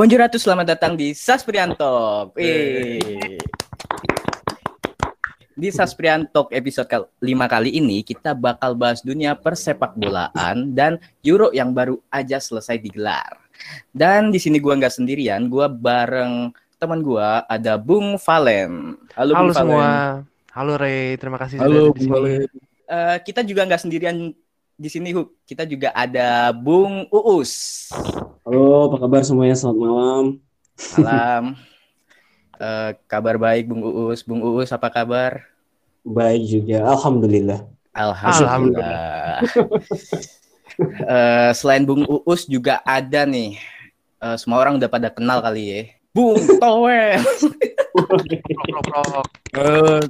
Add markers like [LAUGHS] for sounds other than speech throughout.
Bonjour Ratu, selamat datang di Saspriantok. Wih. Di Saspriantok episode 5 kali ini kita bakal bahas dunia persepak bolaan dan Euro yang baru aja selesai digelar. Dan di sini gua nggak sendirian, gua bareng teman gua ada Bung Valen. Halo, Halo Bung Valen. semua. Halo Ray, terima kasih Halo, sudah sini. boleh. Eh, kita juga nggak sendirian di sini. Kita juga ada Bung Uus. Halo, apa kabar semuanya? Selamat malam. Salam. [LAUGHS] Eh, kabar baik Bung Uus. Bung Uus apa kabar? Baik juga, alhamdulillah. Alhamdulillah. [LAUGHS] Eh, selain Bung Uus juga ada nih. eh, semua orang udah pada kenal kali ya. Bung Towel. [LAUGHS] Eh,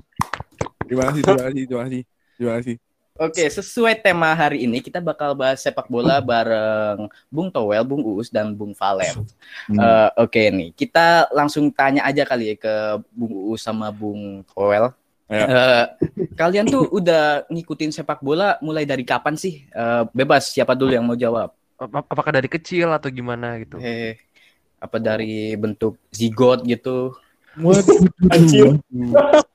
terima kasih, terima kasih, terima kasih, terima kasih. Oke, sesuai tema hari ini kita bakal bahas sepak bola bareng Bung Towel, Bung Uus dan Bung Valen. Hmm. Eh, Oke nih, kita langsung tanya aja kali ya ke Bung Uus sama Bung Towel. Ya. Eh, kalian tuh udah ngikutin sepak bola mulai dari kapan sih? Eh, bebas, siapa dulu yang mau jawab? Ap- Apakah dari kecil atau gimana gitu? Eh, apa dari bentuk zigot gitu? Waduh,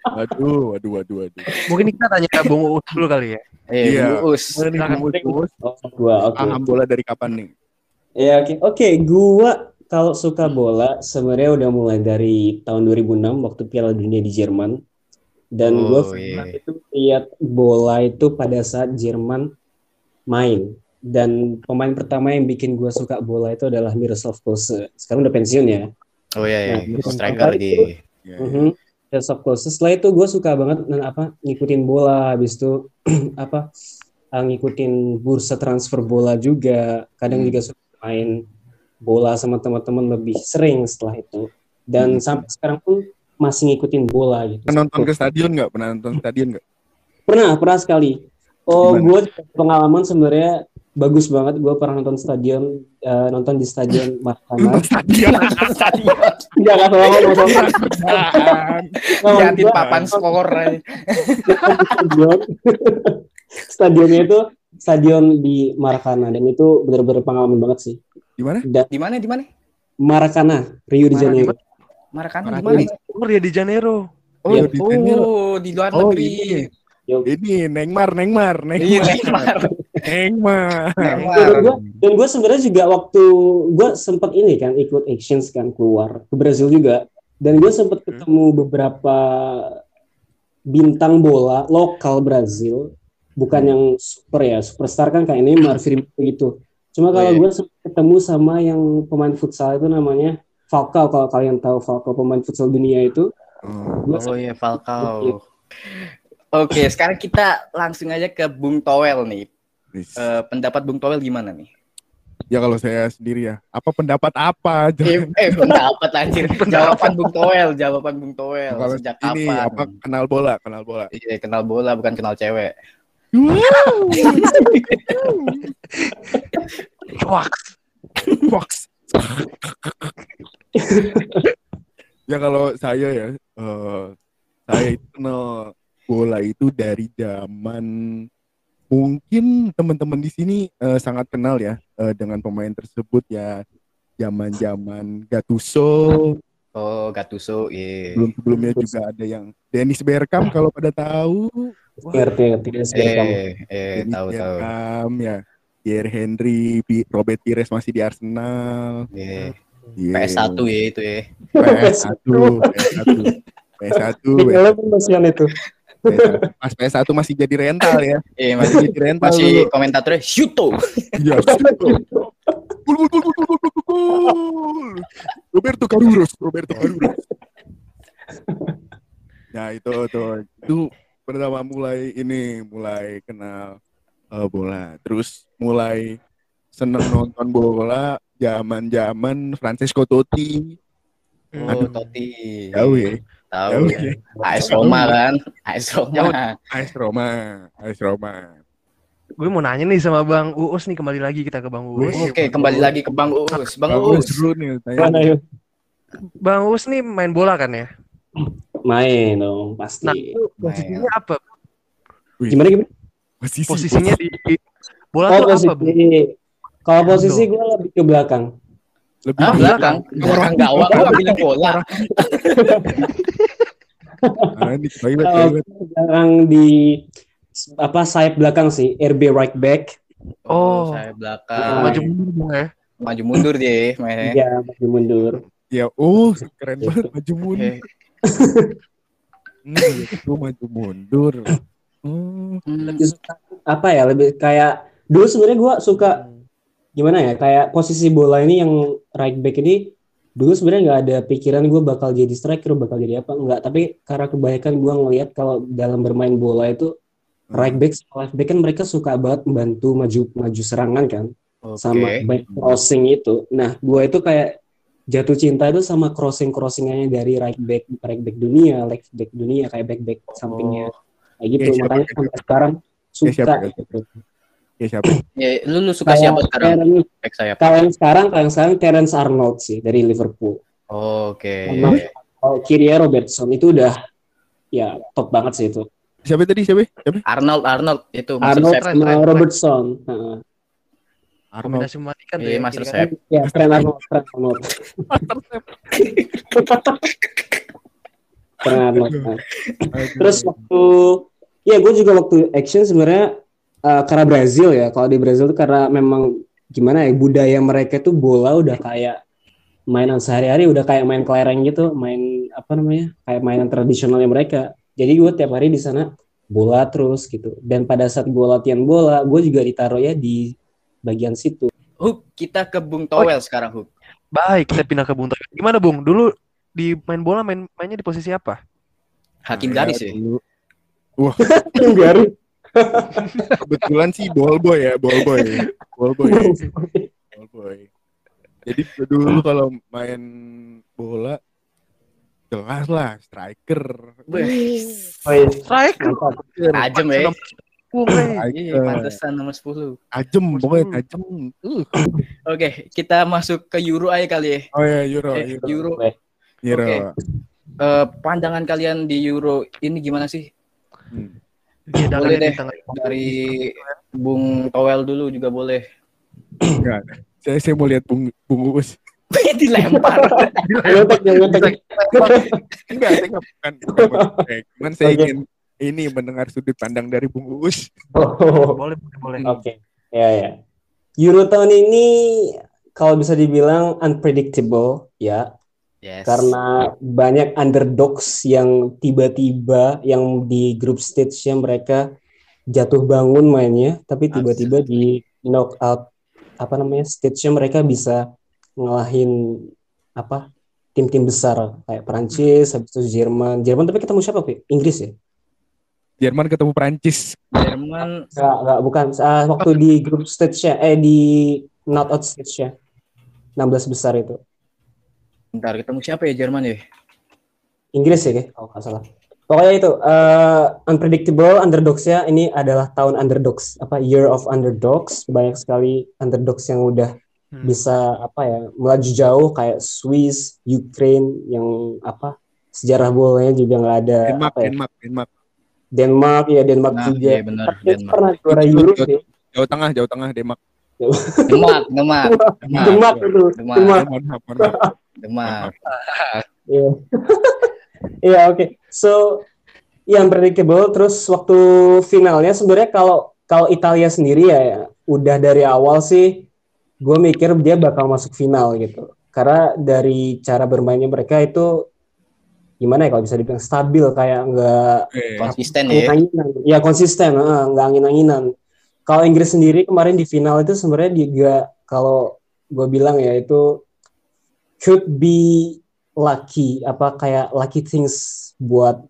waduh, waduh, waduh, waduh. Mungkin kita tanya ke Bung Uus dulu kali ya. Eh, Iya. Bung Uus. Bung Uus? Oh, gua, oke. Paham bola dari kapan nih? Ya, oke. Oke, gua kalau suka bola sebenarnya udah mulai dari tahun 2006 waktu Piala Dunia di Jerman. Dan Oh, gua iya. pernah itu lihat bola itu pada saat Jerman main. Dan pemain pertama yang bikin gua suka bola itu adalah Miroslav Klose. Sekarang udah pensiun ya. Oh iya, iya. Nah, striker itu- di. Ya, Mhm. Miroslav Klose. Setelah itu gue suka banget dan apa ngikutin bola. Habis itu [CLEARS THROAT] apa uh, ngikutin bursa transfer bola juga. Kadang Hmm. juga suka main bola sama teman-teman lebih sering setelah itu. Dan Hmm. sampai sekarang pun masih ngikutin bola gitu. Pernah nonton ke stadion nggak? Pernah nonton stadion nggak? Pernah, pernah sekali. Oh, gue pengalaman sebenarnya bagus banget. Gue pernah nonton stadion, uh, nonton di stadion [LAUGHS] Maracana. Stadion. Stadion. [LAUGHS] Enggak, nggak salah nonton. Ganti papan skor. stadion. [LAUGHS] Stadionnya itu stadion di Maracana dan itu benar-benar pengalaman banget sih. Di mana? Dan Di mana? Di mana? Maracana, Rio de. Janeiro. Maracana di Maracana. mana? Oh, dia di Janeiro. Oh, Iya, di Janeiro. oh, di luar Oh, negeri. ini. Yo. Ini Neymar, Neymar, Iya, Neymar, Neymar. Dan gue dan gue sebenarnya juga waktu gue sempat ini kan ikut actions kan keluar ke Brazil juga. Dan gue sempat ketemu beberapa bintang bola lokal Brazil. Bukan yang super ya superstar kan kayak Neymar Firmino gitu. Cuma Oh, kalau iya. gue sempat ketemu sama yang pemain futsal itu namanya Falcao. Kalau kalian tahu Falcao pemain futsal dunia itu. Oh, gue Oh iya Falcao. Oke, sekarang kita langsung aja ke Bung Towel nih. Eh, pendapat Bung Towel gimana nih? ya kalau saya sendiri ya. Apa pendapat apa? Eh, eh pendapat anjir. [LAUGHS] Jawaban Bung Towel, jawaban Bung Towel. kalau Sejak ini kapan? apa kenal bola, kenal bola. Iya, kenal bola bukan kenal cewek. Wah, Box. ya kalau saya ya, eh, saya itu kenal bola itu dari zaman mungkin teman-teman di sini eh, sangat kenal ya eh, dengan pemain tersebut ya zaman-zaman Gattuso, Oh, Gattuso, iya. belum sebelumnya juga ada yang Dennis Bergkamp kalau pada tahu, ngerti ngerti dia sebagai kamu. Eh, eh, Dennis tahu tahu. Bergkamp ya. Pierre Henry, Robert Pires masih di Arsenal. Iya. Iya. PS1 ya itu ya. PS1, PS1, PS1, Nick Eleven masihan itu PS1. [LAUGHS] Pas PS1 masih jadi rental ya. Eh, [LAUGHS] Masih jadi rental masih dulu. komentatornya Shuto. Iya. Gol, gol, gol, gol, gol, gol, gol, gol. Roberto Carlos, Roberto Carlos. Nah itu tuh itu pertama mulai ini mulai kenal eh, bola, terus mulai seneng nonton bola zaman-zaman Francesco Totti. Oh, Aduh. Totti. Jauh ya. Tahu ya. ya. AS Roma kan? AS Roma. AS Roma, AS Roma. gue mau nanya nih sama Bang Uus nih kembali lagi kita ke Bang Uus. Oke, kembali lagi ke Bang Uus. Bang Bagus Uus. dulu nih tanya. Bang Uus nih main bola kan ya? main dong pasti Nah, posisinya apa? Wih, gimana gimana posisi, Posisinya di bola Oh, tuh apa, Bu? posisi. Kalau posisi gue lebih ke belakang. lebih Ah, belakang, belakang gawang gua bilang bola. [LAUGHS] Karena di toilet, Kalau toilet. [LAUGHS] Sekarang di apa sayap belakang sih RB right back Oh. saya belakang. Ah. Maju mundur ya. Maju mundur dia mainnya. ya maju mundur Ya, oh keren Gitu. banget maju mundur. [LAUGHS] Hmm, itu maju mundur. Hmm, Hmm. lebih suka apa ya lebih kayak dulu sebenarnya gua suka gimana ya kayak posisi bola ini yang right back ini dulu sebenarnya nggak ada pikiran gue bakal jadi striker bakal jadi apa enggak tapi karena kebanyakan gue ngelihat kalau dalam bermain bola itu right back sama left back kan mereka suka banget membantu maju maju serangan kan Oke. sama back crossing itu. Nah gue itu kayak jatuh cinta itu sama crossing crossingannya dari right back right back dunia left back dunia kayak back back sampingnya kayak gitu. Ya, makanya siapa? sampai sekarang Ya, siapa, suka. siapa? Ya siapa? Ya, lu, lu suka siapa sekarang? Terence- Back sayap. kalau yang sekarang kalau yang sekarang Terence Arnold sih dari Liverpool Oke. Sama kalau kirinya Robertson itu udah ya top banget sih itu Siapa tadi? Siapa? Siapa? Arnold Arnold itu master Arnold. Trent, sama Trent, Robertson Heeh. Arnold. Kombinasi mematikan tuh Iya, ya. master kiri sayap. kanan. ya Trent Arnold Trent Arnold Trent Arnold [LAUGHS] nah. Aduh. terus waktu ya gue juga waktu action sebenarnya eh, karena Brazil ya kalau di Brazil tuh karena memang gimana ya budaya mereka tuh bola udah kayak mainan sehari-hari udah kayak main kelereng gitu main apa namanya kayak mainan tradisionalnya mereka jadi gue tiap hari di sana bola terus gitu dan pada saat gue latihan bola gue juga ditaruh ya di bagian situ Hook, kita ke Bung Towel sekarang Hook. Baik, kita pindah ke Bung Toyo. Gimana Bung? Dulu di main bola main mainnya di posisi apa? Hakim garis ya. dulu- [LAUGHS] Garis. Kebetulan sih ball boy ya, ball boy. Ball boy. Ball boy. Jadi dulu kalau main bola jelas lah striker. Wih. Strike. Mantap. Tajam ya. Bung, eh. Iya, pantesan nomor 10. Tajam, Nomor pokoknya 10. tajam. Uh. Oke, kita masuk ke Euro aja kali ya. Oh ya, Euro, Eh, Euro. Euro. Euro. oke. Eh, pandangan kalian di Euro ini gimana sih? Hmm. Dia Boleh boleh deh. tengah. Dari Bung Towel dulu juga boleh. Enggak. Saya saya mau lihat Bung Bung Uus. [LAUGHS] Dilempar. Ngetek. Enggak, saya enggak bukan. Cuman saya ingin ini mendengar sudut pandang dari Bung Uus. Oh. Boleh, boleh, boleh. Oke, ya ya. Euro tahun ini kalau bisa dibilang unpredictable ya, Yes. karena banyak underdogs yang tiba-tiba yang di group stage-nya mereka jatuh bangun mainnya, tapi tiba-tiba di knockout apa namanya stage-nya mereka bisa ngalahin apa tim-tim besar kayak Prancis, habis itu Jerman. Jerman tapi ketemu siapa, Pi? Inggris ya? Jerman ketemu Prancis. Jerman Enggak, enggak, bukan. Ah, waktu di group stage-nya, eh di knockout stage-nya. 16 besar itu. Bentar ketemu siapa ya Jerman ya? Inggris ya, kalau nggak salah. Pokoknya itu, eh, unpredictable underdogs-nya ini adalah tahun underdogs, apa year of underdogs. Banyak sekali underdogs yang udah Hmm. bisa apa ya, melaju jauh kayak Swiss, Ukraine yang apa sejarah bolanya juga nggak ada Denmark, apa ya, Denmark, Denmark. Denmark ya Denmark Nah, juga. iya benar, Tapi Denmark. pernah juara Euro juga- sih. Jawa Tengah, Jawa Tengah, Denmark. Demak, Demak, Demak, Denmark itu, Denmark. Denmark. Mohon maaf, mohon maaf. Demak. Iya. [LAUGHS] Iya, oke. So, yang predictable terus waktu finalnya sebenarnya kalau kalau Italia sendiri ya, ya, udah dari awal sih gue mikir dia bakal masuk final gitu. Karena dari cara bermainnya mereka itu gimana ya kalau bisa dibilang stabil kayak nggak Eh, Konsisten ya. angin-anginan. Ya konsisten, heeh, nggak angin-anginan. Kalau Inggris sendiri kemarin di final itu sebenarnya juga kalau gue bilang ya itu could be lucky apa kayak lucky things buat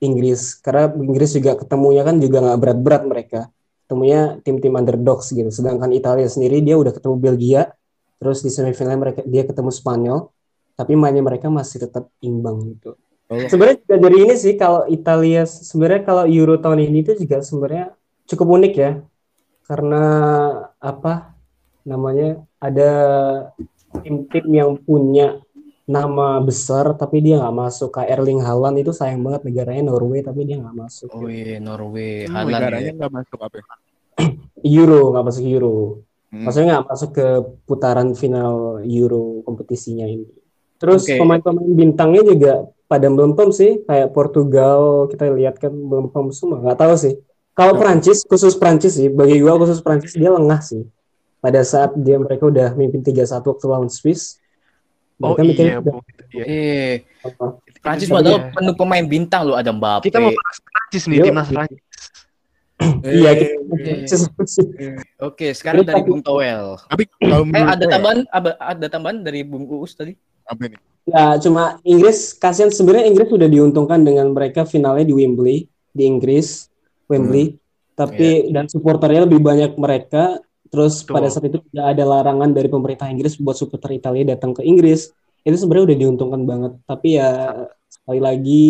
Inggris. Karena Inggris juga ketemunya kan juga nggak berat-berat mereka. Ketemunya tim-tim underdogs gitu. Sedangkan Italia sendiri dia udah ketemu Belgia. Terus di semifinal mereka dia ketemu Spanyol. Tapi mainnya mereka masih tetap imbang gitu. Kalau- sebenarnya juga dari ini sih kalau Italia sebenarnya kalau Euro tahun ini itu juga sebenarnya cukup unik ya. Karena apa namanya ada tim-tim yang punya nama besar tapi dia nggak masuk kayak Erling Haaland itu sayang banget negaranya Norway tapi dia nggak masuk Oh iya, Norway, Hmm, Haaland negaranya ya. nggak masuk apa? ya? [CLEARS THROAT] Euro nggak masuk Euro Hmm. Maksudnya nggak masuk ke putaran final Euro kompetisinya ini. Terus pemain-pemain bintangnya juga pada melempem sih, kayak Portugal kita lihat kan melempem semua. Nggak tahu sih. Kalau. Prancis, khusus Prancis sih, bagi gua khusus Prancis dia lengah sih. Pada saat dia mereka udah mimpin 3-1 waktu lawan Swiss. Oh Mereka mikirnya iya, udah. Iya. Eh, apa. Prancis Iya. padahal penuh pemain bintang loh ada Mbappe. Kita mau bahas Prancis nih, Yuk. timnas Prancis. Iya, Oke, sekarang dari Bung Toel. Tapi kalau Eh, ada ya, tambahan ada, tambahan dari Bung Uus tadi? apa? Ya, cuma Inggris kasihan sebenarnya Inggris sudah diuntungkan dengan mereka finalnya di Wembley di Inggris, Wembley. Tapi dan supporternya lebih banyak mereka. Terus Betul. pada saat itu tidak ada larangan dari pemerintah Inggris buat supporter Italia datang ke Inggris. Itu sebenarnya udah diuntungkan banget. Tapi ya sekali lagi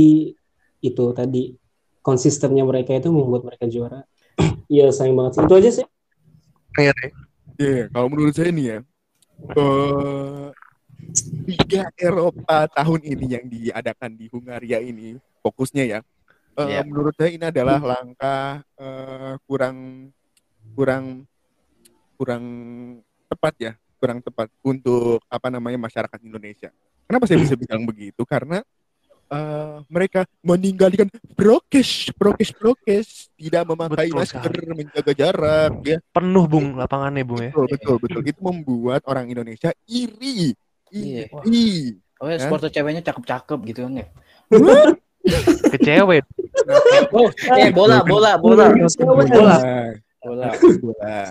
itu tadi konsistennya mereka itu membuat mereka juara. [CLEARS THROAT] Iya sayang banget sih. Itu aja sih. Iya, Iya, kalau menurut saya nih ya, eh Liga Eropa tahun ini yang diadakan di Hungaria ini fokusnya ya, eh, Iya. menurut saya ini adalah langkah eh, kurang kurang kurang tepat ya, kurang tepat untuk apa namanya masyarakat Indonesia. Kenapa saya bisa bilang begitu? Karena eh, mereka meninggalkan prokes, prokes, prokes, tidak memakai Betul masker, menjaga jarak, ya Penuh Bung lapangannya Bung ya. Betul, betul, betul. Itu membuat orang Indonesia iri. Iya. Iri. Oh ya, Hah? supporter ceweknya cakep-cakep gitu kan ya. [LAUGHS] Ke cewek. Oh, eh bola, bola, bola. Bola. Bola. Bola.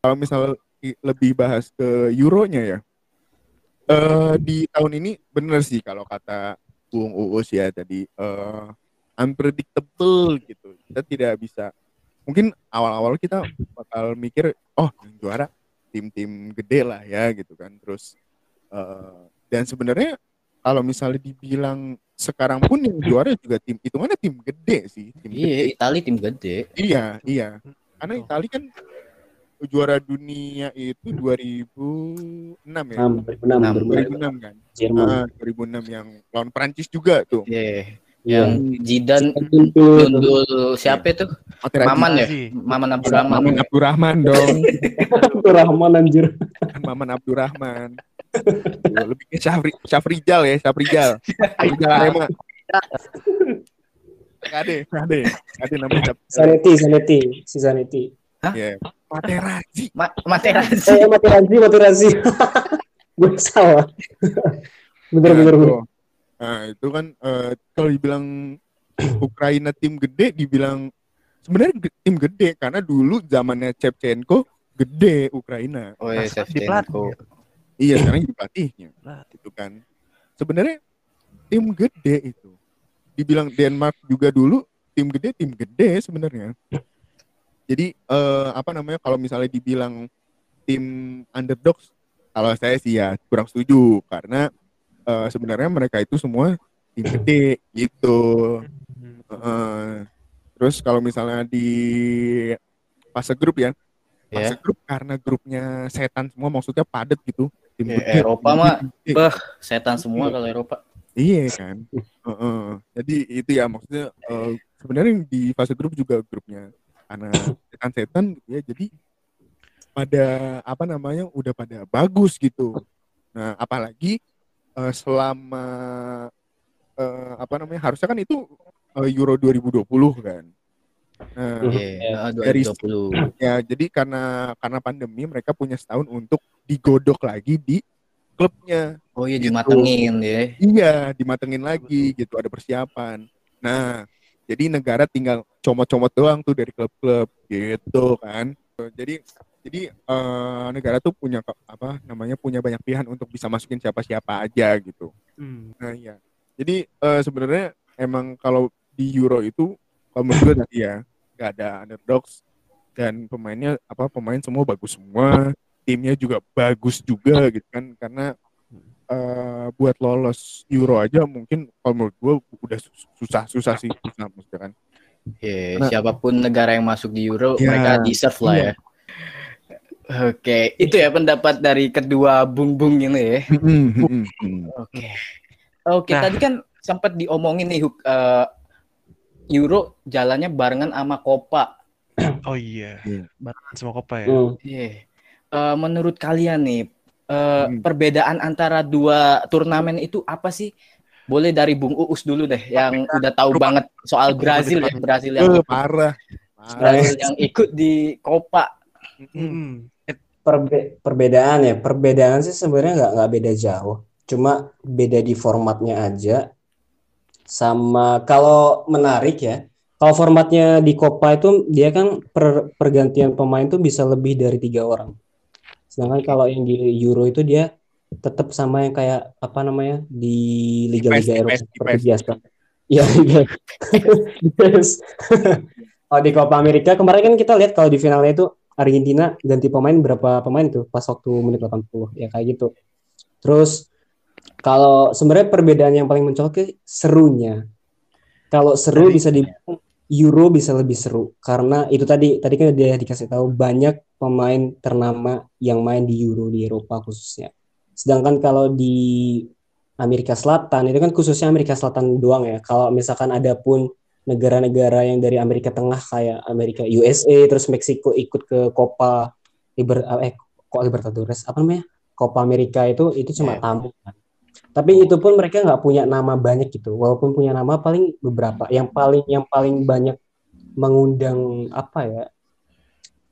Kalau misal i- lebih bahas ke Euronya ya. Eh di tahun ini bener sih kalau kata Bung Uus ya tadi eh unpredictable gitu. Kita tidak bisa mungkin awal-awal kita bakal mikir oh yang juara tim-tim gede lah ya gitu kan. Terus eh dan sebenarnya kalau misalnya dibilang sekarang pun yang juara juga tim hitungannya tim gede sih, tim Iya, gede. Itali tim gede. Iya, iya. Karena Betul. Itali kan juara dunia itu 2006 ya. 6, 2006, 2006 kan. Jerman. Ah, 2006 yang lawan Prancis juga tuh. Iya. Iya. Yang Jidan Itu Dundul siapa itu? Maman ya? Materazzi. Maman Abdurrahman. Maman Abdurrahman dong. [LAUGHS] Rahman anjir. kan Maman Abdurrahman. Tuh, Lebih ke Syafri, Syafrijal ya, Syafrijal. Syafrijal Arema. Kade, kade. Kade namanya Syafrijal. Zanetti, Zanetti, si Zanetti. Iya. Materazzi. Ma Materazzi. Eh, Materazzi, Materazzi. [LAUGHS] Gue salah. bener, Nah, bener, bener. Nah, itu kan eh, kalau dibilang [CLEARS THROAT] Ukraina tim gede, dibilang sebenarnya tim gede karena dulu zamannya Shevchenko gede Ukraina. Oh iya, Nah, di Shevchenko. Iya, sekarang jadi pelatihnya. Nah. Gitu kan. Sebenarnya tim gede itu. Dibilang Denmark juga dulu tim gede, tim gede sebenarnya. Jadi eh, apa namanya kalau misalnya dibilang tim underdogs, kalau saya sih ya kurang setuju karena eh, sebenarnya mereka itu semua tim gede gitu. Hmm. Heeh. terus kalau misalnya di fase grup ya, fase Ya. grup karena grupnya setan semua maksudnya padat gitu. Tim Ya, gede, Eropa mah. Bah, setan semua kalau Eropa. Iya kan. Heeh. Jadi itu ya maksudnya eh, sebenarnya di fase grup juga grupnya karena setan-setan gitu ya. Jadi pada apa namanya udah pada bagus gitu. Nah, apalagi eh, selama eh, apa namanya harusnya kan itu eh, Euro 2020 kan. Nah, Iya, Dari- 2020. ya jadi karena karena pandemi mereka punya setahun untuk digodok lagi di klubnya. Oh iya Gitu. dimatengin ya. Iya, dimatengin lagi gitu, ada persiapan. Nah, jadi negara tinggal comot-comot doang tuh dari klub-klub gitu kan. Jadi jadi eh, negara tuh punya apa namanya punya banyak pilihan untuk bisa masukin siapa-siapa aja gitu. Hmm. Nah, iya. Jadi eh, sebenarnya emang kalau di Euro itu kalau menurut gue tadi ya nggak ada underdogs dan pemainnya apa pemain semua bagus semua, timnya juga bagus juga gitu kan karena eh, buat lolos Euro aja mungkin kalau menurut gue udah sus- susah-susah sih susah maksudnya kan. Iya, Nah. siapa pun negara yang masuk di Euro, Ya, mereka deserve lah iya. ya. Oke, itu ya pendapat dari kedua bung-bung ini ya. Oke. Oke, Nah. tadi kan sempat diomongin nih eh, Euro jalannya barengan sama Copa. Oh iya. Iya. Barengan semua kopa ya. Hmm. Iya. eh, menurut kalian nih eh, Hmm. perbedaan antara dua turnamen itu apa sih? Boleh dari Bung Uus dulu deh yang udah tahu banget soal Brazil ya, Brazil yang Eh, parah. Parah. Brazil yang ikut di Copa. Mm. Perbe- perbedaan ya, perbedaan sih sebenarnya nggak nggak beda jauh, cuma beda di formatnya aja. Sama kalau menarik ya, kalau formatnya di Copa itu dia kan per- pergantian pemain tuh bisa lebih dari tiga orang. Sedangkan kalau yang di Euro itu dia tetap sama yang kayak apa namanya di liga-liga Eropa seperti biasa. Iya. Yes. [LAUGHS] [LAUGHS] Kalau di Copa Amerika kemarin kan kita lihat kalau di finalnya itu Argentina ganti pemain berapa pemain tuh pas waktu menit 80 ya kayak gitu. Terus kalau sebenarnya perbedaan yang paling mencolok serunya. Kalau seru bisa dibilang Euro bisa lebih seru karena itu tadi tadi kan udah dikasih tahu banyak pemain ternama yang main di Euro di Eropa khususnya. Sedangkan kalau di Amerika Selatan itu kan khususnya Amerika Selatan doang ya. Kalau misalkan ada pun negara-negara yang dari Amerika Tengah kayak Amerika USA terus Meksiko ikut ke Copa Liber eh kok Libertadores apa namanya? Copa Amerika itu itu cuma Iya. tamu kan. Tapi itu pun mereka nggak punya nama banyak gitu. Walaupun punya nama paling beberapa. Yang paling yang paling banyak mengundang apa ya?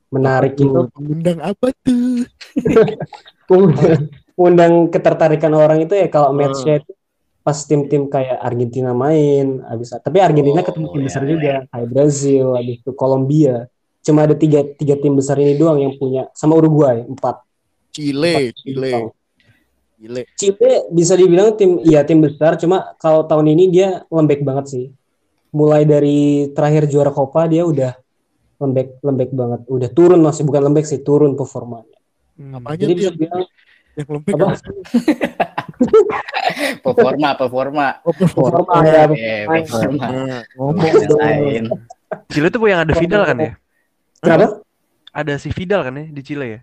Menarik itu Mengundang apa tuh? [LAUGHS] undang, undang ketertarikan orang itu ya kalau matchnya itu pas tim-tim kayak Argentina main habis tapi Argentina Oh, ketemu tim besar ya, juga kayak Brazil habis itu Kolombia cuma ada tiga tiga tim besar ini doang yang punya sama Uruguay empat Chile, Empat Chile, bintang. Chile. Chile bisa dibilang tim iya tim besar cuma kalau tahun ini dia lembek banget sih mulai dari terakhir juara Copa dia udah lembek lembek banget udah turun masih bukan lembek sih turun performanya Apanya jadi bisa yang, dibilang yang lembek Apa? [LAUGHS] Performa, performa. Oh, performa. performa ya Eh, performa. Nah, ngomong. Chile tuh yang ada Vidal kan ya? kenapa Ada si Vidal kan ya di Chile ya?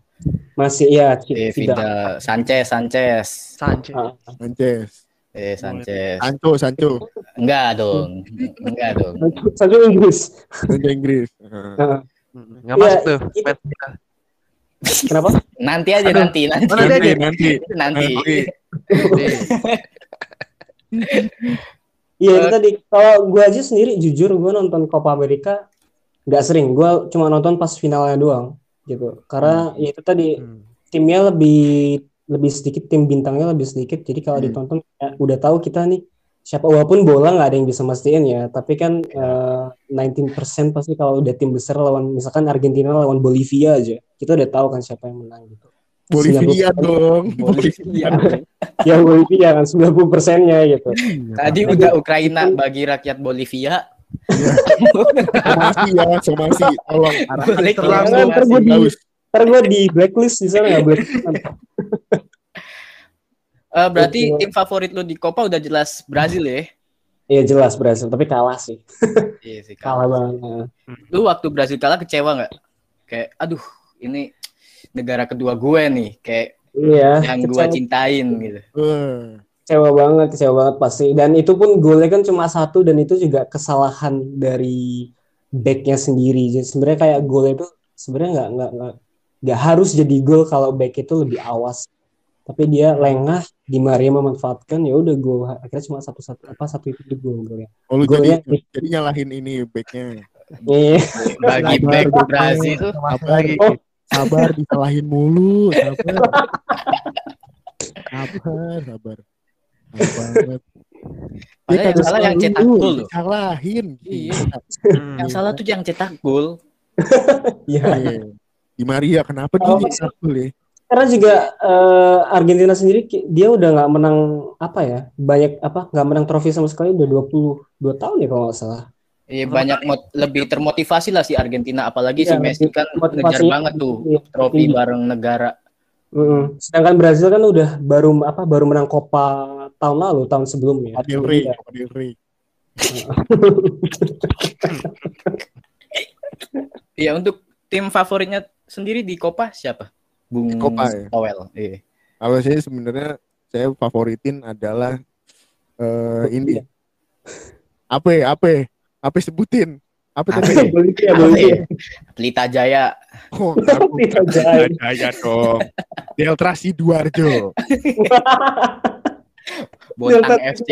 Masih ya Eh, tidak Vidal, Sanchez, Sanchez. Sanchez. Ah. Sanchez. Eh, Sanchez. Sancho, Sancho. Enggak dong. Enggak dong. Sancho Inggris. Bahasa Inggris. Mm, Nggak Iya, masuk tuh. match kita. kenapa? Nanti aja nanti, nanti. Oh, nanti aja. nanti. Nanti. Nanti. Iya [LAUGHS] itu tadi. Kalau gue aja sendiri jujur gue nonton Copa America nggak sering. Gue cuma nonton pas finalnya doang gitu. Karena ya itu tadi Hmm. timnya lebih lebih sedikit tim bintangnya lebih sedikit. Jadi kalau Hmm. ditonton ya, udah tahu kita nih siapa walaupun bola nggak ada yang bisa mastiin ya. Tapi kan eh, 19% pasti kalau udah tim besar lawan misalkan Argentina lawan Bolivia aja kita udah tahu kan siapa yang menang gitu. Bolivia 90%. dong. [LAUGHS] Bolivia. Ya Bolivia kan 90 persennya gitu. Tadi udah Ukraina bagi rakyat Bolivia. Somasi ya, somasi. Tolong. Ntar gue di, bagus. ntar gue di blacklist di sana nggak boleh. Eh, berarti Betul. tim favorit lu di Copa udah jelas Brazil ya? Iya jelas Brazil, tapi kalah sih. Iya sih. Kalah banget. Lu waktu Brazil kalah kecewa nggak? Kayak, aduh, ini negara kedua gue nih, kayak Iya, yang gue cintain gitu. Eh, kecewa banget, kecewa banget pasti. Dan itu pun golnya kan cuma satu dan itu juga kesalahan dari backnya sendiri. Jadi sebenarnya kayak gol itu sebenarnya nggak nggak nggak harus jadi gol kalau back itu lebih awas. Tapi dia lengah, Di Maria memanfaatkan ya udah gol. Akhirnya cuma satu satu apa satu itu di gol golnya. Oh, lu Golnya jadi jadi nyalahin ini backnya. Iya. Bagi Sabar, back. Brazil, Masuk lagi. Oh. Sabar disalahin mulu, sabar. [LAUGHS] Sabar, sabar. Padahal yang salah yang cetak gol loh. Disalahin. Iya. Hmm. [LAUGHS] yang salah tuh yang cetak gol. [LAUGHS] Iya. Iya. Di Maria kenapa dia Oh, nyetak gol ya? Karena juga eh, Argentina sendiri dia udah nggak menang apa ya banyak apa nggak menang trofi sama sekali udah 22 tahun ya kalau nggak salah. Iya banyak mot- lebih termotivasi lah si Argentina apalagi si Iya, Messi kan motivasi. ngejar banget tuh Iya, trofi tinggi. bareng negara. Mm-mm. Sedangkan Brazil kan udah baru apa baru menang Copa tahun lalu tahun sebelumnya. Copa del Rey, Iya. [LAUGHS] Iya untuk tim favoritnya sendiri di Copa siapa? Bung Di Copa, ya? Powell. Iya. Kalau saya sebenarnya saya favoritin adalah eh ini. Apa ya? Apa ya? Apa ya sebutin? Apa tadi? ya? Ya? Pelita Jaya. Oh, [LAUGHS] aku Pelita Jaya. Jaya dong. Delta Sidoarjo. [LAUGHS] Bontang FC.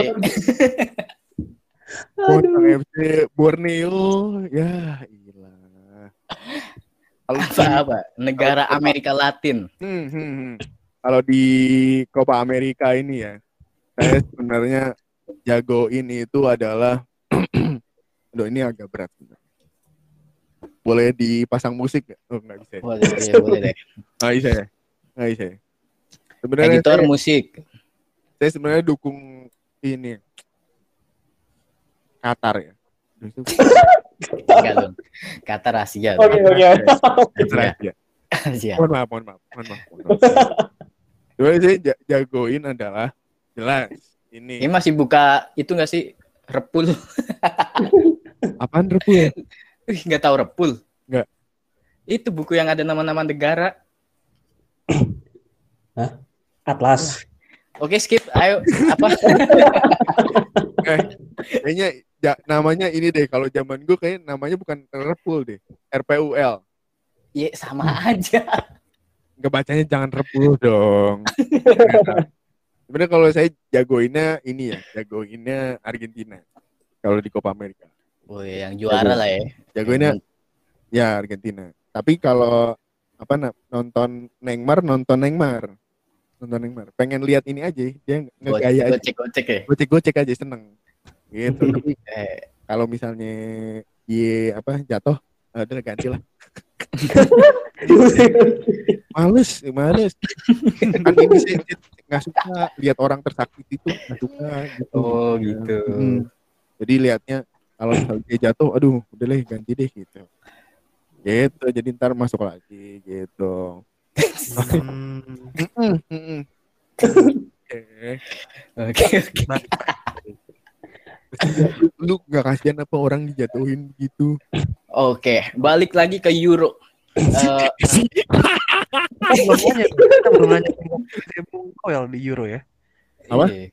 Bontang FC Borneo. Ya, gila. Apa apa? Negara Amerika Latin. hmm, hmm, hmm. Kalau di Copa America ini ya, saya sebenarnya jago ini itu adalah [CLEARS THROAT] Aduh, ini agak berat. Boleh dipasang musik nggak? Oh, nggak bisa. ya? Boleh, iya, boleh deh. Nggak bisa ya? Nggak bisa ya? Sebenarnya Editor saya, musik. Saya sebenarnya dukung ini Qatar ya. Dong. Kata rahasia. Oke, oke. Qatar Iya. aja. Rahasia. Mohon maaf, mohon maaf, mohon maaf. Mohon maaf. Saya ja- jagoin adalah jelas Ini ini masih buka itu nggak sih? Repul. apaan repu ya? Ih, nggak tahu Repul. Nggak. Itu buku yang ada nama-nama negara. Atlas. Oke, skip. Ayo. Apa? [LAUGHS] Eh, kayaknya ja- namanya ini deh. Kalau zaman gue kayak namanya bukan repul deh, RPUL. Ya, sama aja. Nggak bacanya jangan repul dong. [LAUGHS] Sebenarnya kalau saya jagoinnya ini ya, jagoinnya Argentina. Kalau di Copa America. Oh, yang juara lah ya. Jagoinnya ya Argentina. Tapi kalau apa nonton Neymar, nonton Neymar. Nonton Neymar. Pengen lihat ini aja, dia ngegaya aja. Gocek-gocek ya. Gocek-gocek aja seneng. Gitu. [LAUGHS] Tapi Eh, kalau misalnya ye apa jatuh, udah ganti lah. Males, males. kan ini saya nggak suka lihat orang tersakiti itu nggak suka gitu. Oh, gitu. Jadi lihatnya kalau misalnya dia jatuh, aduh, udah deh ganti deh gitu. Gitu, jadi ntar masuk lagi gitu. Hmm, mm-mm. Oke. Oke, oke. Lu nggak kasihan apa orang dijatuhin gitu? Oke, balik lagi ke Euro. Eh, nanya, kita belum nanya tim Koel di Euro ya. Apa? iya.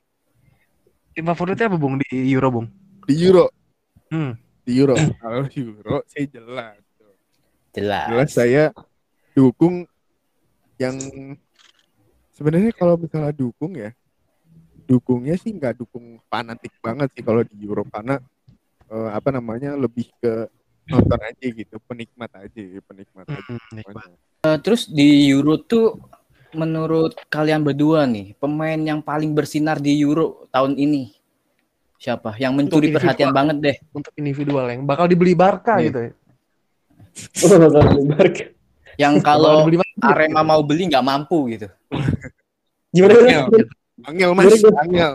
Tim favoritnya apa Bung di Euro Bung? Di Euro, Hmm. di Euro. Kalau Euro, saya jelas. Jelas. Jelas saya dukung yang sebenarnya kalau misalnya dukung ya, dukungnya sih nggak dukung fanatik banget sih kalau di Euro karena eh, apa namanya lebih ke nonton aja gitu, penikmat aja, penikmat aja. Hmm. Eh, terus di Euro tuh menurut kalian berdua nih, pemain yang paling bersinar di Euro tahun ini siapa? Yang mencuri Untuk perhatian banget deh. Untuk individual yang bakal dibeli Barca Iya. gitu ya. [LAUGHS] Yang kalau. Arema mau beli nggak mampu gitu. Gimana? Angel, Angel mas, Angel,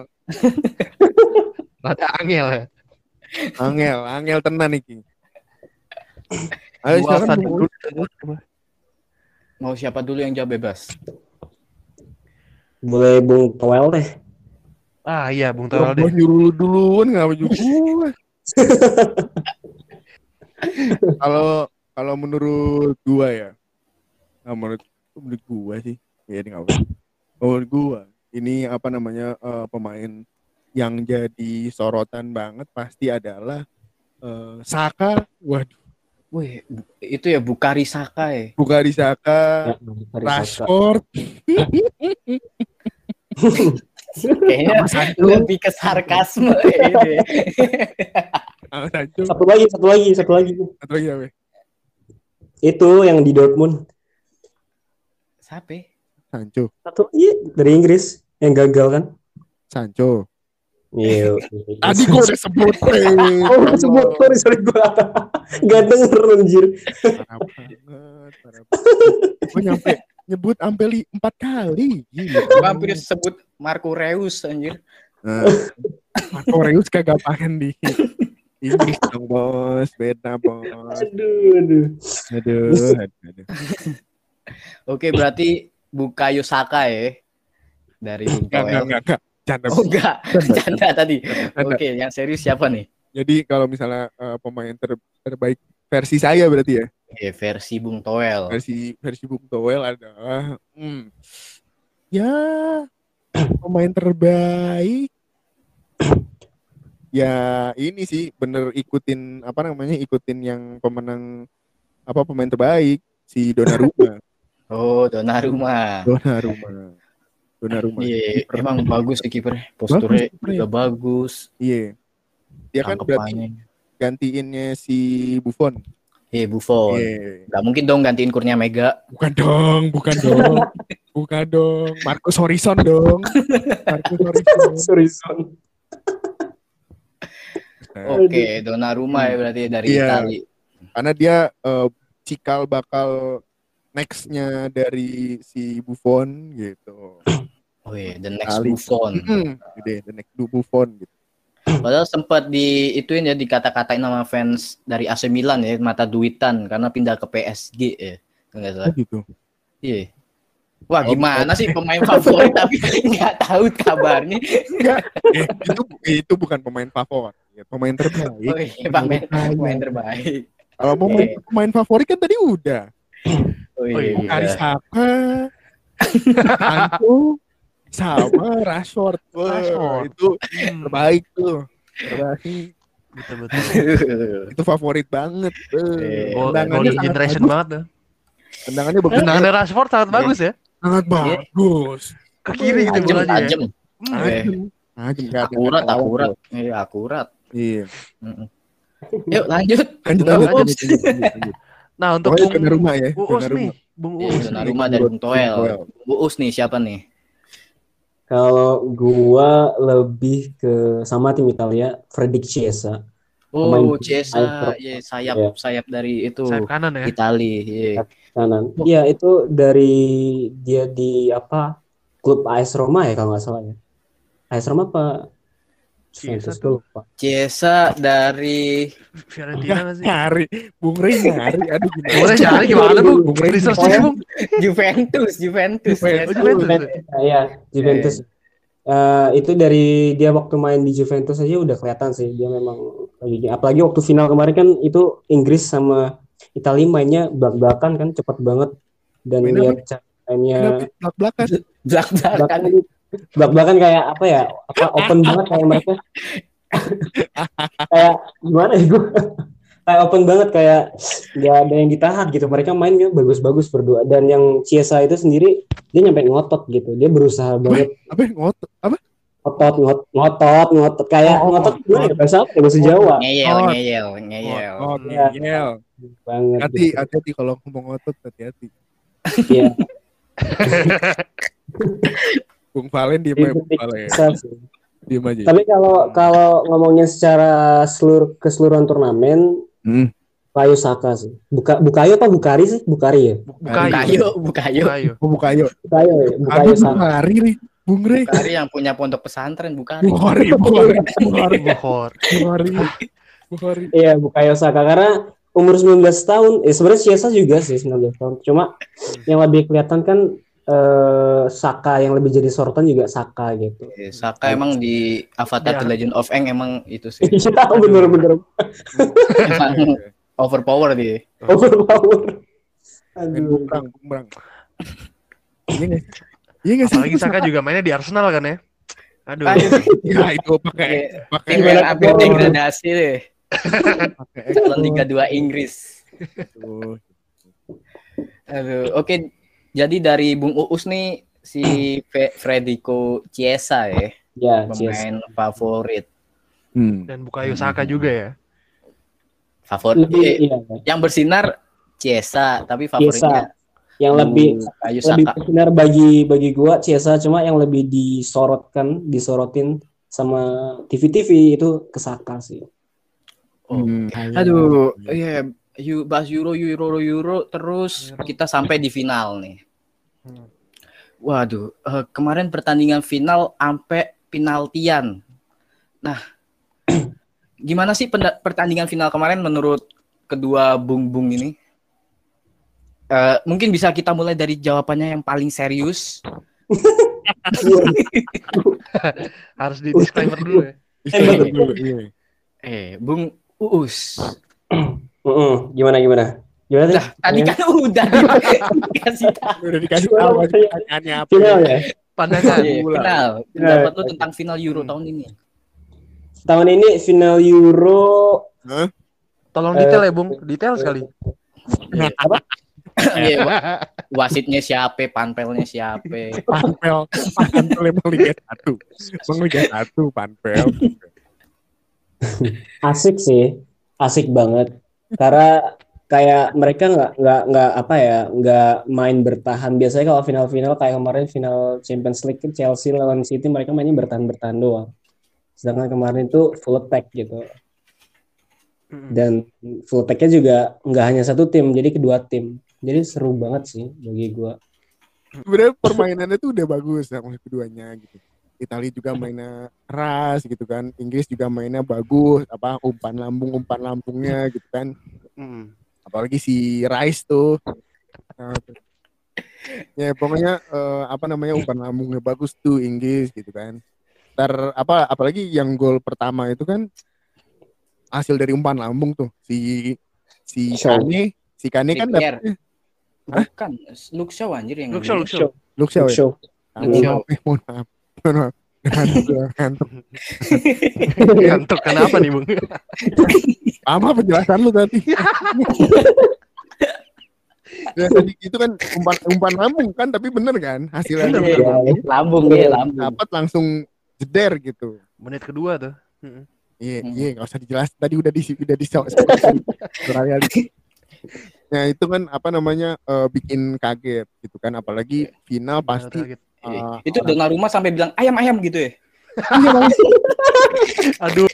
Rada angel ya. Angel, Angel tenan iki. Ayo Bung. dulu. Mau siapa dulu yang jawab bebas? Boleh Bung Toel deh. Ah iya Bung Toel deh. nyuruh lu duluan nggak gua. [LAUGHS] Kalau kalau menurut gua ya, nah, menurut menurut gua sih, ya ini nggak apa. Menurut gua, ini apa namanya eh, pemain yang jadi sorotan banget pasti adalah eh, Saka. Waduh, Wih, itu ya Bukari Saka ya. Bukari Saka, Ya, Barca. Rashford, Kayaknya lebih ke sarkasme Satu lagi, satu lagi, satu lagi. satu lagi apa? Itu yang di Dortmund. Siapa? Sancho, Satu iya dari Inggris yang gagal kan? Sancho. Iya. [LAUGHS] Tadi gua udah sebut. [LAUGHS] Oh, sebut sorry sorry gua. Gak denger anjir. Gue nyampe nyebut sampai li- empat kali. Gila. Gua hampir sebut Marco Reus anjir. Nah, Marco Reus kagak paham di Inggris dong bos, beda bos. Aduh, aduh. Aduh, aduh, aduh. Oke, berarti Bukayo Saka ya. Dari Bung Enggak, enggak, Toel. enggak, enggak. Canda. Oh enggak, canda tadi. Canda. Oke, yang serius siapa nih? Jadi kalau misalnya eh, pemain ter- terbaik versi saya berarti ya, Oke, versi Bung Toel. versi versi Bung Toel adalah, hmm, ya [CLEARS THROAT] pemain terbaik ya ini sih bener ikutin apa namanya ikutin yang pemenang apa pemain terbaik si Donnarumma. [LAUGHS] Oh, Donnarumma. Donnarumma. Donnarumma. Iya, emang bagus sih kipernya. Posturnya kipernya. juga bagus. Iya. Dia kan berarti gantiinnya si Buffon. Iya, Buffon. Iya. Gak mungkin dong gantiin Kurnia Mega. Bukan dong, bukan dong. bukan dong. Marcus Horizon dong. Marcus Horizon. Sorry, son. Nah, Oke, Donnarumma ya berarti dari Iya. Itali. karena dia eh, cikal bakal nextnya dari si Buffon gitu. Oh iya, the next Itali. Buffon. Gede, the next Buffon gitu. Padahal sempat di ituin ya dikata-katain sama fans dari AC Milan ya mata duitan karena pindah ke PSG ya. Enggak Oh salah. gitu. Iya. Wah, Oh, gimana sih pemain favorit [LAUGHS] tapi nggak tahu kabarnya. Eh, itu itu bukan pemain favorit, ya, pemain terbaik. Oh iya, pemain, pemain terbaik. Kalau pemain, Iya. pemain favorit kan tadi udah. Oh Oh, iya. iya. Bukan Saka, Anto, sama Rashford. Wah, Rashford. itu Hmm, terbaik tuh. Terbaik. betul betul. [LAUGHS] Itu favorit banget. Tendangannya golden sangat generation bagus. banget tuh. Tendangannya bagus. Tendangan Rashford sangat Iya. bagus ya. Sangat bagus. Ke kiri gitu bolanya ya. tajam. Hmm. Tajam. Tajam, nggak ada- akurat, akurat. Iya, akurat. Iya. Yuk lanjut. Lanjut, lanjut, bagus. lanjut, lanjut, lanjut. Nah untuk Pokoknya Bung Donnarumma ya. Uus nih, Bung Iya, Uus. Donnarumma dan Bung Toel. Bung Us nih siapa nih? Kalau gua lebih ke sama tim Italia, Fredrik Chiesa. Oh, Pemain Chiesa, ya sayap Iya. sayap dari itu Sayap kanan ya. Itali. Iya. kanan. Oh. Iya itu dari dia di apa klub AS Roma ya kalau nggak salah ya. AS Roma apa? Chiesa Juventus tuh. lupa. Chiesa dari Fiorentina nggak sih? [LAUGHS] Nyari, Bung Rey nyari. Aduh gimana? Boleh cari gimana Bung? Bung Rey Research ya. Bung. Juventus, Juventus. Juventus. Oh, Juventus. Juventus, ya, Juventus. Eh, itu dari dia waktu main di Juventus aja udah kelihatan sih dia memang lagi apalagi waktu final kemarin kan itu Inggris sama Italia mainnya belak-belakan kan cepet banget dan lihat cara mainnya Belak belakan. Belak-belakan. Belak-belakan belak-belakan kayak apa ya apa [LAUGHS] open banget kayak mereka [LAUGHS] kayak gimana ya gue kayak open banget kayak nggak ada yang ditahan gitu mereka mainnya bagus-bagus berdua dan yang Chiesa itu sendiri dia nyampe ngotot gitu dia berusaha banget Apa ngotot? Apa? ngotot ngot, ngotot ngotot kayak Oh, ngotot gimana ya bahasa apa ya bahasa Jawa Ngeyel, Oh. ngeyel, ngeyel. Ngotot, Iya. ngeyel. banget Hati, gitu. hati-hati kalau ngomong ngotot, hati-hati. Iya. [LAUGHS] Bung Valen diem aja, Bung Valen. Diem aja. Tapi kalau kalau ngomongnya secara seluruh keseluruhan turnamen Hmm. Bukayo Saka sih. Buka Bukayo apa Bukari sih? Bukari ya? Bukayo. Bukayo, Bukayo. Bukayo. Oh, Bukayo. Bukayo ya, Bukayo Aduh, Saka. Bung Hari nih. Bung Rey. Bukari yang punya pondok pesantren, Bukari. Bung Hari, Bung Hari, Bung Hari, Bukhor. Bung Hari. Bung Hari. Iya, Bukayo Saka karena umur 19 tahun, eh sebenarnya Chiesa juga sih 19 tahun. Cuma yang lebih kelihatan kan eh, Saka yang lebih jadi sorotan juga Saka gitu. Eh, Saka emang di Avatar Iya. The Legend of Aang emang itu sih. [LAUGHS] Iya, bener-bener overpower dia. overpower. Aduh. bumerang, bumerang. Iya nggak sih? Iya? Apalagi Saka juga mainnya di Arsenal kan ya. Aduh. Ya itu pakai Iya. pakai yang hampir degradasi deh. pakai Calon Liga 2 Inggris. Aduh, oke. Jadi dari Bung Uus nih si [CLEARS THROAT] Federico Chiesa ya, Ya, Chiesa. pemain favorit. Hmm. Dan Bukayo Saka juga ya. Favorit Lebih eh, iya, yang bersinar Chiesa, tapi favoritnya yang lebih Kayu lebih Saka. benar bagi bagi gua Chiesa cuma yang lebih disorotkan disorotin sama TV-TV itu ke Saka sih. Hmm. Aduh, iya, you bahas Euro, Euro, Euro, terus kita sampai di final nih. Hmm. Waduh, eh, kemarin pertandingan final sampai penaltian. Nah, [CLEARS THROAT] gimana sih pertandingan final kemarin menurut kedua bung-bung ini? Eh, mungkin bisa kita mulai dari jawabannya yang paling serius. [LAUGHS] Harus di disclaimer dulu ya. Dulu, iya. Eh, Bung Uus. [CLEARS THROAT] Heeh, gimana gimana? Gimana Nah, tadi kan udah dikasih tahu. Udah dikasih tahu pertanyaannya apa. final ya? Pandangan. Iya, final. Pendapat lu ya. tentang final Euro Hmm. tahun ini. tahun ini final Euro Tolong Eh, detail ya, Bung. Detail sekali. apa? [LAUGHS] Iya, wa- wasitnya siapa, panpelnya siapa. Panpel, Panpel emang Liga Satu, emang Liga Satu Panpel. [LAUGHS] Asik sih, asik banget. Karena kayak mereka nggak nggak nggak apa ya nggak main bertahan. Biasanya kalau final-final kayak kemarin final Champions League Chelsea lawan City mereka mainnya bertahan-bertahan doang. Sedangkan kemarin itu full attack gitu. Dan full attack-nya juga nggak hanya satu tim, jadi kedua tim. Jadi seru banget sih bagi gua. Sebenarnya permainannya tuh udah bagus sama keduanya gitu. Italia juga mainnya keras gitu kan. Inggris juga mainnya bagus, apa umpan lambung umpan lambungnya gitu kan. Mm. Apalagi si Rice tuh. Nah, ya pokoknya eh, apa namanya umpan lambungnya bagus tuh Inggris gitu kan. Ntar apa apalagi yang gol pertama itu kan hasil dari umpan lambung tuh si si. Kane si Kane kan dapetnya Bukan, Shaw anjir yang ya? Mohon Luke Shaw. maaf, eh, mohon maaf. Mohon maaf. Ngantuk, [LAUGHS] ngantuk. Ngantuk kenapa nih, Bung? Apa penjelasan lu tadi? ya tadi itu kan umpan umpan lambung kan tapi bener kan hasilnya Bener, Iya, bener. lambung dia, lambung. dapat langsung jeder gitu Menit kedua tuh. Iya Hmm. iya nggak usah dijelasin tadi udah di udah di nah itu kan apa namanya eh, bikin kaget gitu kan apalagi final pasti Iya. eh, Itu dengan rumah sampai bilang ayam-ayam gitu ya. [LAUGHS] Aduh,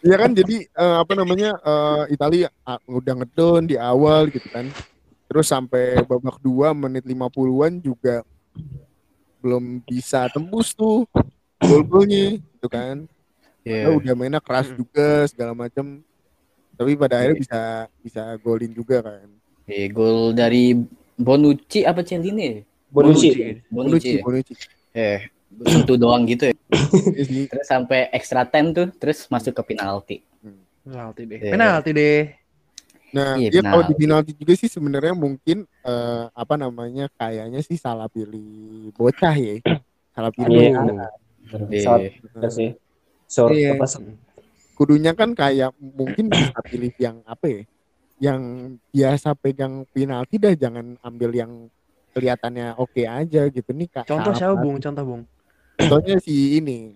Iya kan jadi eh, apa namanya eh, Italia ah, udah ngedon di awal gitu kan. Terus sampai babak 2 menit 50-an juga belum bisa tembus tuh gol-golnya gitu kan. Iya. Padahal udah mainnya keras Hmm. juga segala macam. Tapi pada akhirnya bisa bisa golin juga kan. Eh, gol dari Bonucci apa Cellini? Bonucci. Bonucci, Bonucci. Eh, sentuh doang gitu ya. Iya. [LAUGHS] Terus sampai extra time tuh, terus masuk ke penalti. penalti deh. Iya. Penalti deh. Nah, Iya, ya kalau di penalti. juga sih sebenarnya mungkin eh, apa namanya kayaknya sih salah pilih bocah ya. Salah pilih. Iya. Iya. Sih. So, Iya. apa kudunya kan kayak mungkin bisa pilih yang apa ya yang biasa pegang penalti dah jangan ambil yang kelihatannya oke aja gitu nih kak Contoh siapa. Bung? Contoh, Bung. contohnya si ini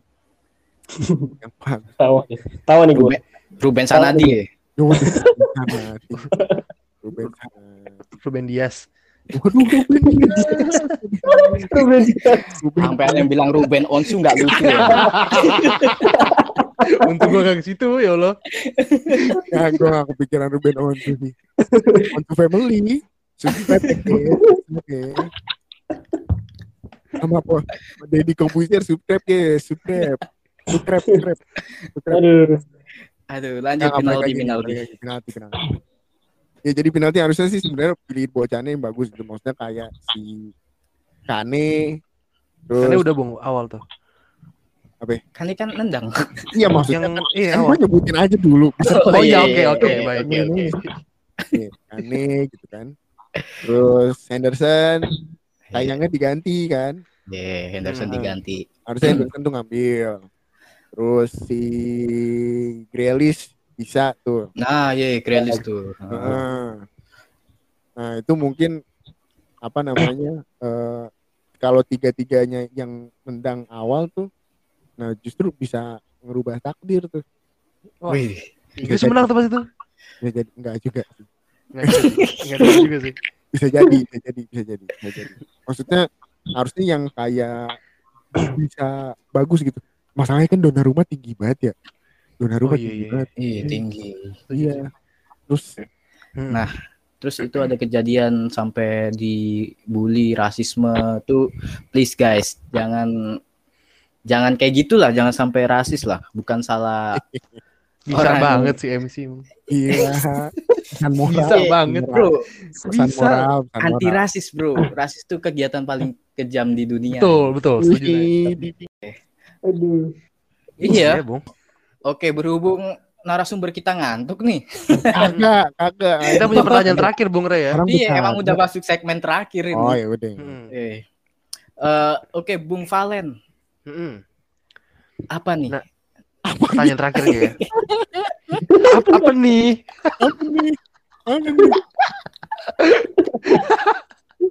[LAUGHS] yang tahu nih. Tahu nih gue. Ruben, Sanadi ya. Ruben Sanadi. Ruben Sanadi. Ruben Dias. Waduh, Ruben Dias. Ruben Sampai ada yang bilang Ruben Onsu nggak lucu ya. [LAUGHS] Untuk gua gak ke situ, ya Allah. ya gue gak kepikiran Ruben Onsu sih Onsu family subscribe ya sama apa? Deddy Komputer subscribe ya subscribe. Subscribe subscribe. Subscribe. Aduh. Aduh, lanjut. Nah, penalti penalti. penalti penalti. Ya jadi penalti harusnya sih sebenarnya pilih bocahnya yang bagus gitu. Maksudnya kayak si Kane terus Karena udah, Bung, awal tuh. Kan ini kan nendang. iya maksudnya Yang kan, iya, kan awal. gue nyebutin aja dulu. Oh iya, oke, iya, oke, iya, baik. oke. Iya, Kane gitu kan terus Henderson sayangnya diganti kan Iya, Henderson Hmm. diganti. harusnya Henderson tuh ngambil terus si Grealish bisa tuh Nah, iya, Grealish tuh. Heeh. nah itu mungkin apa namanya eh, kalau tiga-tiganya yang nendang awal tuh nah justru bisa ngerubah takdir tuh Wah. Wih, Inggris menang tuh pas itu. bisa jadi enggak juga tahu juga sih. bisa jadi bisa jadi bisa jadi bisa jadi maksudnya harusnya yang kayak bisa bagus gitu masalahnya kan Donnarumma tinggi banget ya Donnarumma Oh, iya, tinggi iya. banget iya tinggi. iya terus Hmm. Nah, Terus itu ada kejadian sampai dibully rasisme tuh please guys, jangan jangan kayak gitulah, jangan sampai rasis lah. Bukan salah [LAUGHS] Bisa Orang- banget sih MC. iya [LAUGHS] pesan moral Bisa banget, bro. pesan Bisa. moral Anti rasis, Bro. Rasis tuh kegiatan paling kejam di dunia. Betul, betul. Setuju Aduh. Iya. Bung. Oke, berhubung narasumber kita ngantuk nih. kagak kagak Kita punya pertanyaan terakhir, Bung Ray ya. Orang Iya, emang udah masuk segmen terakhir ini. oh ya udah Hmm. Eh. Eh, oke, Bung Valen, Hmm. apa nih? Nah, Pertanyaan terakhirnya ya. [LAUGHS] apa, apa nih? Apa nih? Apa nih?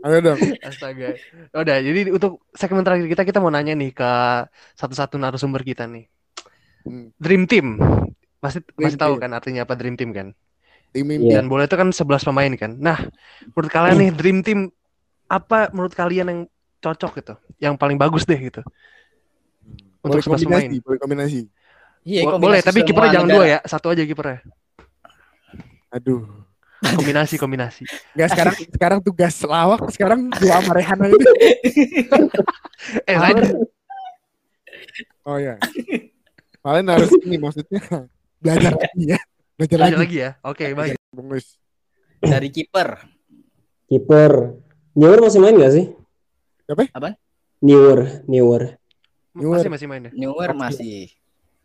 Ayo dong. Astaga. Udah, jadi untuk segmen terakhir kita kita mau nanya nih ke satu-satu narasumber kita nih. Hmm. Dream Team. Pasti pasti tahu Team. kan artinya apa Dream Team kan? Tim Iya. Dan bola itu kan 11 pemain kan. Nah, menurut kalian nih Dream Team apa menurut kalian yang cocok gitu? Yang paling bagus deh gitu. Untuk Boleh 11 pemain. kombinasi, boleh kombinasi. Iya, Bo- boleh, tapi kipernya jangan negara. dua ya. Satu aja kipernya. Aduh. Kombinasi, kombinasi. Enggak sekarang sekarang tugas lawak, sekarang dua sama Rehan aja. [LAUGHS] Eh, saya Oh ya. Kalian harus ini maksudnya belajar lagi ya. Belajar lanjut lagi. lagi ya. Oke, baik. Bagus. Dari kiper. Kiper. Newer masih main gak sih? Siapa? Apaan? Newer, Newer. Masih masih main ya? Newer masih.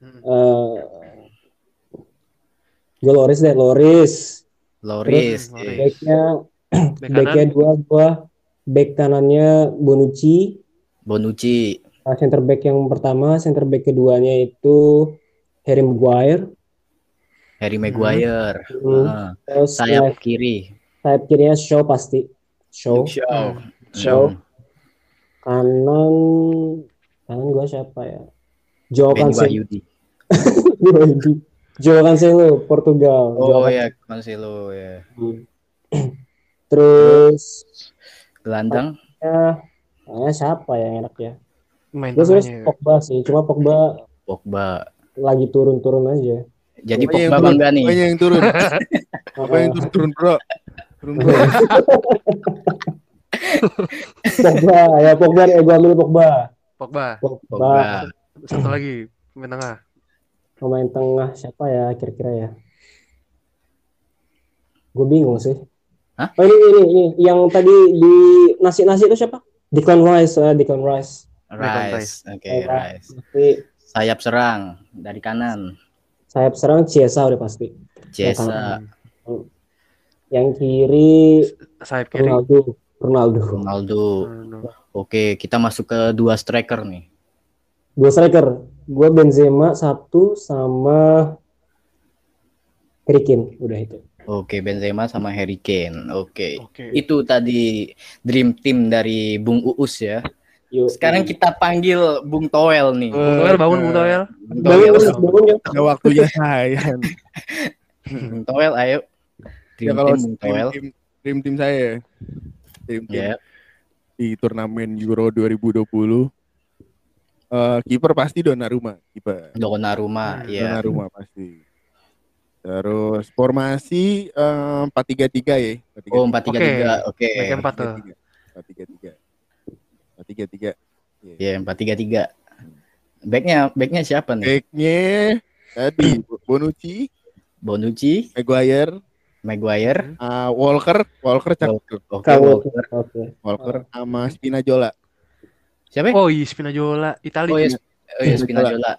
Eh gue Loris deh, Loris. Loris. Hmm, iya. Backnya, Bek backnya dua, gua. Back kanannya Bonucci. Bonucci. Nah, center back yang pertama, center back keduanya itu Harry Maguire. Harry Maguire. Hmm. Ah, Terus sayap left- kiri. sayap kirinya Shaw pasti. Shaw. Shaw. Shaw. Hmm. Kanan kanan gua siapa ya? Joao Benny Cancelo. [LAUGHS] Joao Cancelo, Portugal. Joao Oh ya, Cancelo ya. [CLEARS THROAT] Terus Gelandang. ya, ah, siapa yang enak ya? Main tengahnya. sebenarnya Pogba sih, cuma Pogba Pogba. lagi turun-turun aja. Jadi Pokoknya yang Pogba turun, bangga nih. Pokoknya yang turun. [LAUGHS] Pokoknya yang turun, turun bro. Turun bro. [LAUGHS] Pogba, ya Pogba, ya gue ambil Pogba. Pogba. Pogba, Pogba. Satu lagi pemain tengah. pemain tengah siapa ya kira-kira ya? Gue bingung sih. Hah? Oh ini, ini, ini, yang tadi di nasi-nasi itu siapa? Declan Rice, uh, Declan Rice. Rice. Oke, Pogba. Rice. Tapi Sayap serang dari kanan. sayap serang Chiesa udah pasti. Cesa, Yang kiri Sayap kiri. Ronaldo. Ronaldo. Ronaldo. Ronaldo. Oke, kita masuk ke dua striker nih. Dua striker. Gue Benzema satu sama Harry Kane. Udah itu. Oke, Benzema sama Harry Kane. Oke. Oke. Itu tadi dream team dari Bung Uus ya. Yuk. Sekarang kita panggil Bung Toel nih. Bung Toel bangun Bung Toel. Bung bangun, Toel, bangun ya. Ada waktunya saya. Bung Toel ayo. Ya Dream kalau team Bung dream Toel. team, dream team saya ya. Dream team Ya. di turnamen Euro 2020. Eh kiper pasti Donnarumma, kiper. Donnarumma, Hmm, ya. Donnarumma pasti. Terus formasi eh, 4-3-3 ya. 4-3-3. Oh, 4-3-3. Oke. Back empat tuh. 4-3-3. 4-3-3. Ya, 4-3-3. Backnya backnya siapa nih? Backnya tadi Bonucci, Bonucci, Maguire, Maguire, eh, Walker, Walker cakep. Kalau Walker. oke. Walker sama Spinazzola. Siapa? Oh iya Spinazzola, Italia. Oh, ya, oh, ya Spinazzola.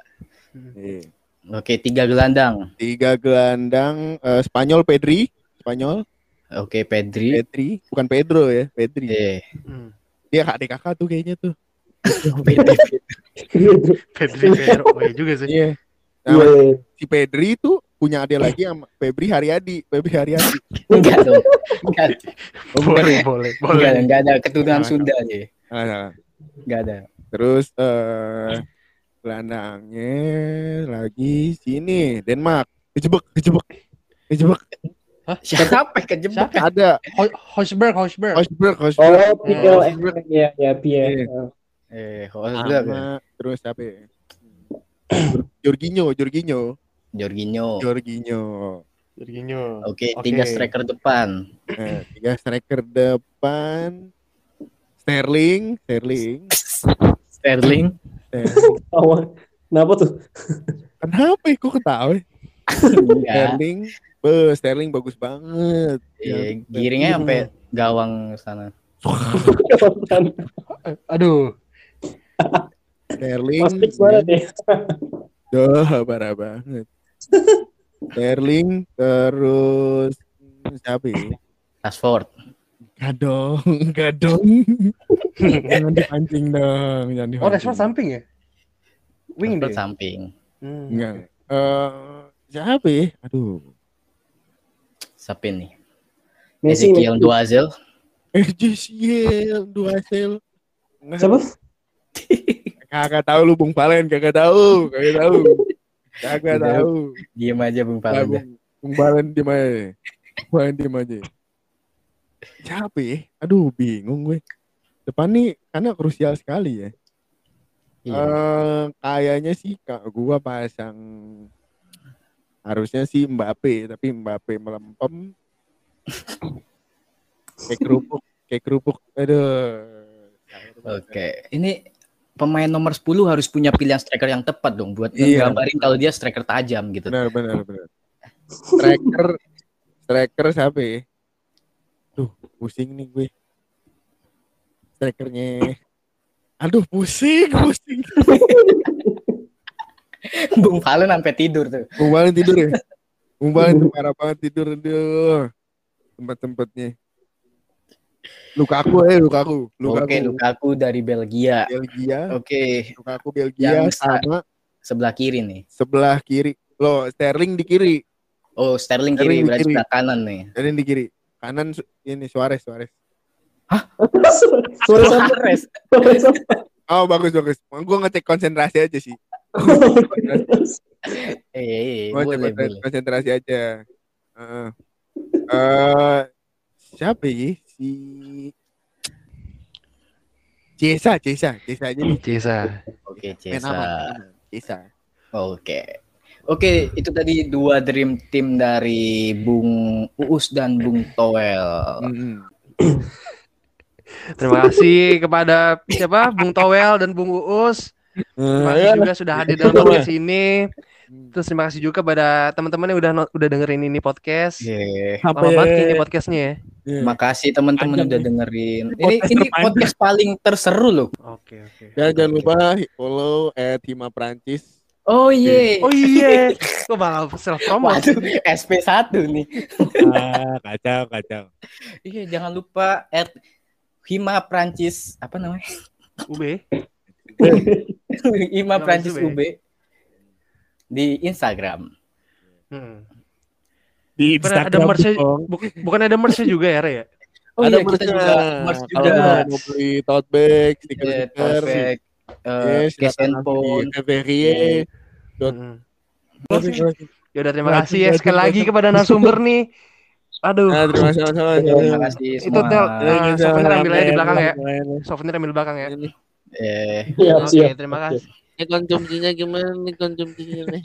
Iya. Oke, tiga gelandang. Tiga gelandang eh, Spanyol Pedri, Spanyol Oke, Pedri. Pedri, bukan Pedro ya, Pedri. Eh, Hmm. Dia kakak kakak tuh kayaknya tuh. [LAUGHS] Pedri. Pedri Pedro. Oh iya juga sih. Iya. Iya, Nah, iya. si Pedri tuh punya adik lagi sama Febri Haryadi, Febri Haryadi. Enggak dong. Enggak. Oh, bukan Boleh, ya? boleh, Enggak, boleh. enggak ada keturunan Nah, Sunda aja. Nah, Enggak ada. terus eh gelandangnya lagi sini Denmark. Kejebak, kejebak. Kejebak. [LAUGHS] Siapa kejebak? Ada Ho- Hosberg, Hosberg. Osberg, Osberg. Oh, Pierre, Osberg. ya, ya, Pierre. Iya. Eh, Hosberg. ya? Terus apa ya? Jorginho, Jorginho, Jorginho. Jorginho. Jorginho. Oke, Oke. tiga striker depan. Nah, tiga striker depan. Sterling, Sterling. Sterling. Sterling. [LAUGHS] Awal. Kenapa tuh? Kenapa ya? Kok ketawa? ya? Enggak. Sterling, be, Sterling bagus banget. Eh, giringnya sampai gawang sana. [LAUGHS] Aduh. Sterling, Pasti banget ya. [LAUGHS] Duh, parah banget. Sterling, terus siapa ya? Rashford. Enggak dong, [LAUGHS] enggak dong. [LAUGHS] jangan dipancing dong, jangan dipancing. Oh, Rashford samping ya? Wing dia. samping. Hmm. Enggak. Eh siapa ya? Aduh. Siapa nih? Messi, Ezekiel Messi. Duazel. Eh dua sel. Siapa? Kagak tahu lu Bung Palen, kagak tahu, kagak tahu. Kagak tahu. Diam aja Bung Nah, Palen. Bung, Bung Palen diem aja. Bung Palen diem aja. Siapa ya? Aduh, bingung gue. Depan nih karena krusial sekali ya. Iya. Eh, kayaknya sih kak gua pasang harusnya sih Mbappe tapi Mbappe melempem kayak kerupuk kayak kerupuk aduh Oke, ini pemain nomor 10 harus punya pilihan striker yang tepat dong buat Iya. nggambarin kalau dia striker tajam gitu. benar benar benar striker striker siapa ya pusing nih gue. Strikernya. Aduh pusing pusing. [LAUGHS] Bung Palen sampai tidur tuh. Bung Palen tidur ya? Bung Palen tuh [LAUGHS] parah banget tidur aduh. Tempat-tempatnya. Lukaku eh Lukaku Lukaku Oke, Lukaku dari Belgia. Belgia. Oke, Lukaku Belgia Yang sa- sama sebelah kiri nih. sebelah kiri. Lo Sterling di kiri. Oh, Sterling Sterling kiri berarti sebelah kanan nih. Sterling di kiri kanan ini Suarez Suarez? [LAUGHS] Suarez. Siapa? oh bagus bagus gue ngecek konsentrasi aja sih Eh, Gua boleh, cek konsen- boleh. konsentrasi aja Heeh. Eh, siapa ya si Cesa Cesa Cesa aja nih Cesa. Oke, Cesa. Cesa Oke. Oke, itu tadi dua dream team dari Bung Uus dan Bung Toel. [CLEARS THROAT] Terima kasih kepada siapa? Bung Towel dan Bung Uus. Terima kasih juga sudah hadir dalam podcast ini. Terus terima kasih juga kepada teman-teman yang udah udah dengerin ini podcast. Apa Lama ya? banget ini podcastnya ya. Iya. Makasih teman-teman udah nih. dengerin. Ini Podcast ini podcast paling terseru loh. Oke oke. Dan jangan lupa follow at Hima Prancis. Oh iya. Oh iya. Kok malah self promo. Waduh, SP1 nih. ah, kacau, kacau. Iya, jangan lupa at Hima Prancis apa namanya? UB. [LAUGHS] Hima Prancis UB. Di Instagram. Hmm. Di Bukan ada merch buk- bukan ada merch juga ya, Re ya? Oh ada iya, kita juga merch Kalau juga. mau beli tote bag, Iya, stiker-stiker, Eh, cash and phone. Hmm. Nah, Ya udah terima kasih ya sekali lagi kepada narasumber [LAUGHS] nih. Aduh. terima kasih. Terima kasih Itu semua. Tel, souvenir ambil aja di belakang ya. Souvenir ambil belakang ya. Eh, Iya, Oke, terima kasih. Ini konsumsinya gimana nih konsumsinya nih?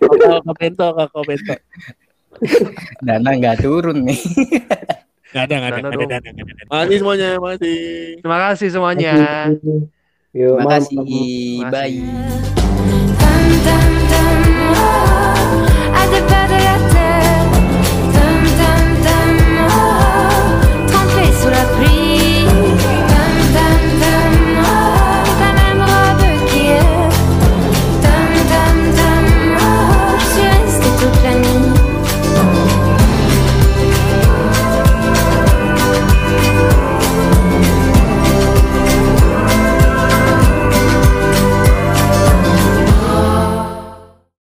Kakak bento, kakak bento. dana nggak turun nih. Gak ada, gak ada, gak ada, gak ada. Makasih semuanya, makasih. Terima kasih semuanya. Yuk, Terima kasih. dum dum oh, at the back